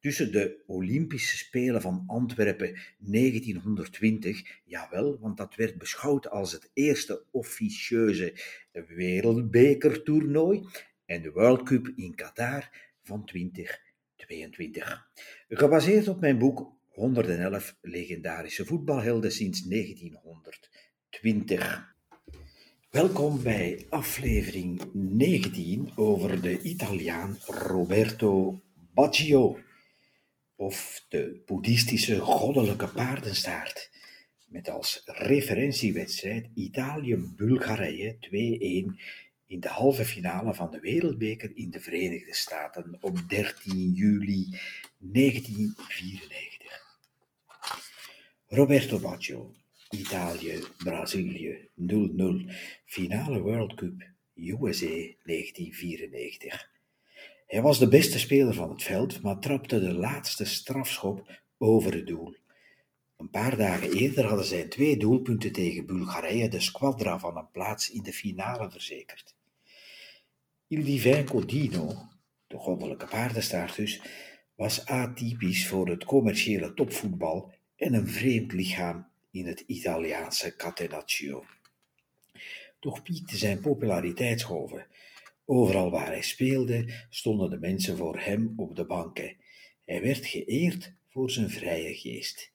tussen de Olympische Spelen van Antwerpen 1920, jawel, want dat werd beschouwd als het eerste officieuze wereldbekertoernooi, en de World Cup in Qatar van 2022. Gebaseerd op mijn boek 111 legendarische voetbalhelden sinds 1920. Welkom bij aflevering 19 over de Italiaan Roberto Baggio of de boeddhistische goddelijke paardenstaart, met als referentiewedstrijd Italië-Bulgarije 2-1 in de halve finale van de Wereldbeker in de Verenigde Staten op 13 juli 1994. Roberto Baggio, Italië, Brazilië 0-0, finale World Cup, USA 1994. Hij was de beste speler van het veld, maar trapte de laatste strafschop over het doel. Een paar dagen eerder hadden zijn twee doelpunten tegen Bulgarije de squadra van een plaats in de finale verzekerd. Il Divin Codino, de goddelijke paardenstaart dus, was atypisch voor het commerciële topvoetbal en een vreemd lichaam in het Italiaanse Catenaccio. Toch piekte zijn populariteitsgolven Overal waar hij speelde, stonden de mensen voor hem op de banken. Hij werd geëerd voor zijn vrije geest.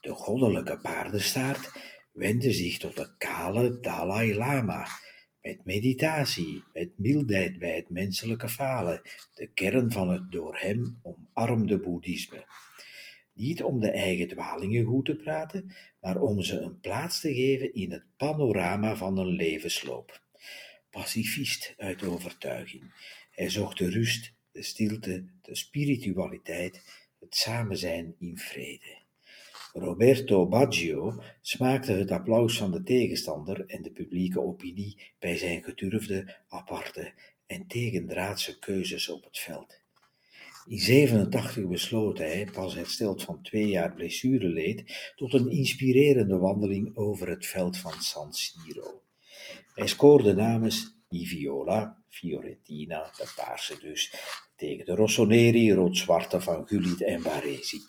De goddelijke paardenstaart wendde zich tot de kale Dalai Lama, met meditatie, met mildheid bij het menselijke falen, de kern van het door hem omarmde boeddhisme. Niet om de eigen dwalingen goed te praten, maar om ze een plaats te geven in het panorama van een levensloop pacifist uit overtuiging. Hij zocht de rust, de stilte, de spiritualiteit, het samenzijn in vrede. Roberto Baggio smaakte het applaus van de tegenstander en de publieke opinie bij zijn gedurfde, aparte en tegendraadse keuzes op het veld. In 87 besloot hij, pas hersteld van twee jaar blessureleed, tot een inspirerende wandeling over het veld van San Siro. Hij scoorde namens Iviola, Fiorentina, de paarse dus, tegen de Rossoneri, rood-zwarte van Gullit en Baresi.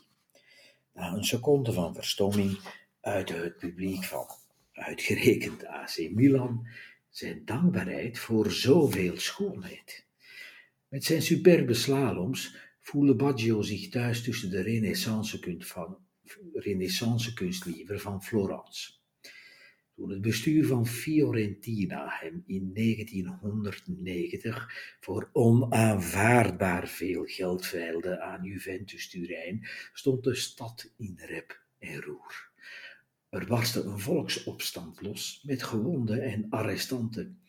Na een seconde van verstomming uitte het publiek van, uitgerekend AC Milan, zijn dankbaarheid voor zoveel schoonheid. Met zijn superbe slaloms voelde Baggio zich thuis tussen de renaissance-kunst van, renaissance van Florence. Toen het bestuur van Fiorentina hem in 1990 voor onaanvaardbaar veel geld veilde aan Juventus Turijn, stond de stad in rep en roer. Er barstte een volksopstand los met gewonden en arrestanten.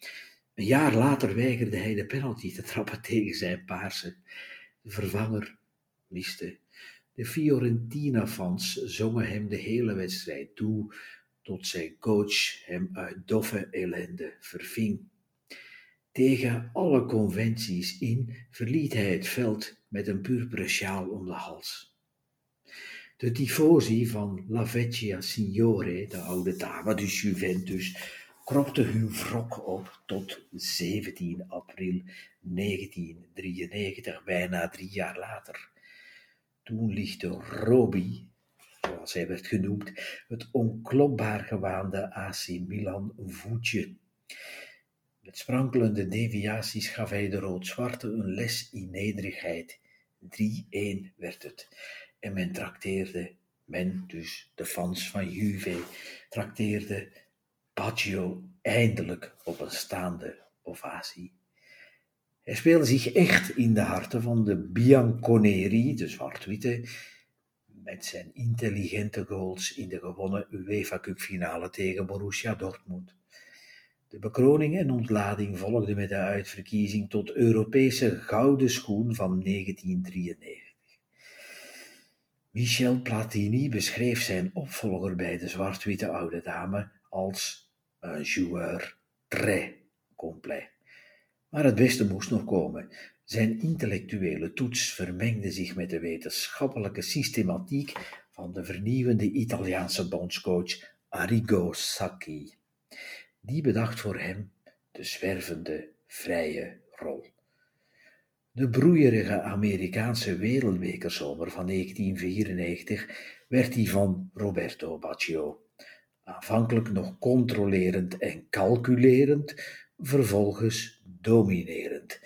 Een jaar later weigerde hij de penalty te trappen tegen zijn paarse. De vervanger miste. De Fiorentina-fans zongen hem de hele wedstrijd toe tot zijn coach hem uit doffe ellende verving. Tegen alle conventies in verliet hij het veld met een purperen sjaal om de hals. De tifosi van La Vecchia Signore, de oude dame, dus Juventus, kropte hun wrok op tot 17 april 1993, bijna drie jaar later. Toen lichtte Roby zoals hij werd genoemd, het onklopbaar gewaande AC Milan voetje. Met sprankelende deviaties gaf hij de rood-zwarte een les in nederigheid. 3-1 werd het. En men trakteerde, men dus de fans van Juve, trakteerde Baggio eindelijk op een staande ovatie. Hij speelde zich echt in de harten van de Bianconeri, de zwart-witte, met zijn intelligente goals in de gewonnen UEFA Cup finale tegen Borussia Dortmund. De bekroning en ontlading volgden met de uitverkiezing tot Europese gouden schoen van 1993. Michel Platini beschreef zijn opvolger bij de zwart-witte oude dame als een joueur très complet. Maar het beste moest nog komen. Zijn intellectuele toets vermengde zich met de wetenschappelijke systematiek van de vernieuwende Italiaanse bondscoach Arrigo Sacchi. Die bedacht voor hem de zwervende, vrije rol. De broeierige Amerikaanse wereldbekerzomer van 1994 werd die van Roberto Baggio. Aanvankelijk nog controlerend en calculerend, vervolgens dominerend.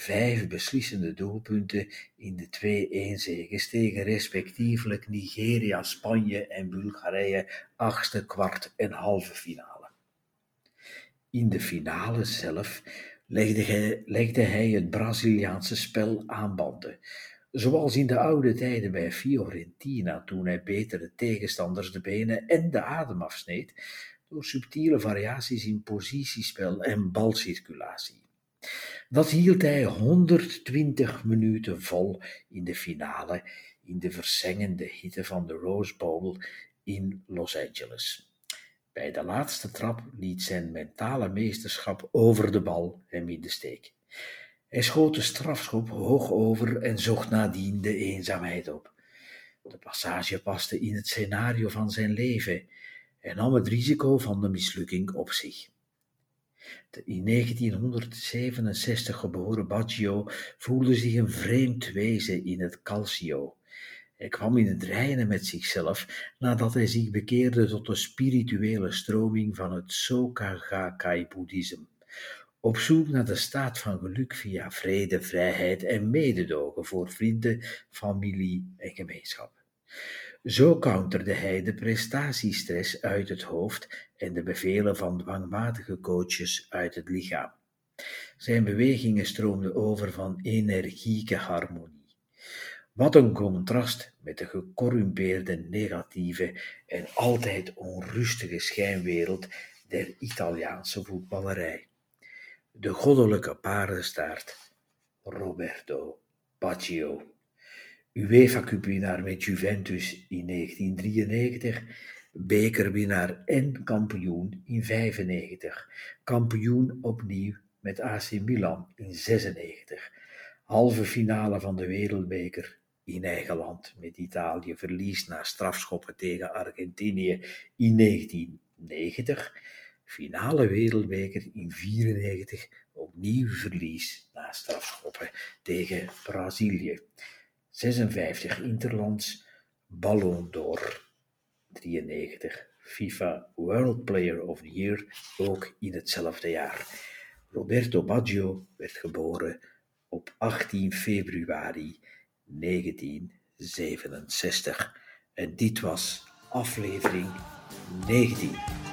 Vijf beslissende doelpunten in de 2-1 zegens tegen respectievelijk Nigeria, Spanje en Bulgarije, achtste, kwart en halve finale. In de finale zelf legde hij, legde hij het Braziliaanse spel aan banden. Zoals in de oude tijden bij Fiorentina, toen hij betere tegenstanders de benen en de adem afsneed, door subtiele variaties in positiespel en balcirculatie. Dat hield hij 120 minuten vol in de finale in de verzengende hitte van de Rose Bowl in Los Angeles. Bij de laatste trap liet zijn mentale meesterschap over de bal hem in de steek. Hij schoot de strafschop hoog over en zocht nadien de eenzaamheid op. De passage paste in het scenario van zijn leven en nam het risico van de mislukking op zich. De in 1967 geboren Baggio voelde zich een vreemd wezen in het Calcio. Hij kwam in het reinen met zichzelf nadat hij zich bekeerde tot de spirituele stroming van het Soka Gakkai-boeddhisme. Op zoek naar de staat van geluk via vrede, vrijheid en mededogen voor vrienden, familie en gemeenschap. Zo counterde hij de prestatiestress uit het hoofd en de bevelen van dwangmatige coaches uit het lichaam. Zijn bewegingen stroomden over van energieke harmonie. Wat een contrast met de gecorrumpeerde, negatieve en altijd onrustige schijnwereld der Italiaanse voetballerij. De goddelijke paardenstaart Roberto Baggio. UEFA Cup winnaar met Juventus in 1993, bekerwinnaar en kampioen in 95, kampioen opnieuw met AC Milan in 96, halve finale van de wereldbeker in eigen land met Italië verlies na strafschoppen tegen Argentinië in 1990, finale wereldbeker in 94, opnieuw verlies na strafschoppen tegen Brazilië. 56 Interlands, Ballon d'Or 93, FIFA World Player of the Year, ook in hetzelfde jaar. Roberto Baggio werd geboren op 18 februari 1967 en dit was aflevering 19.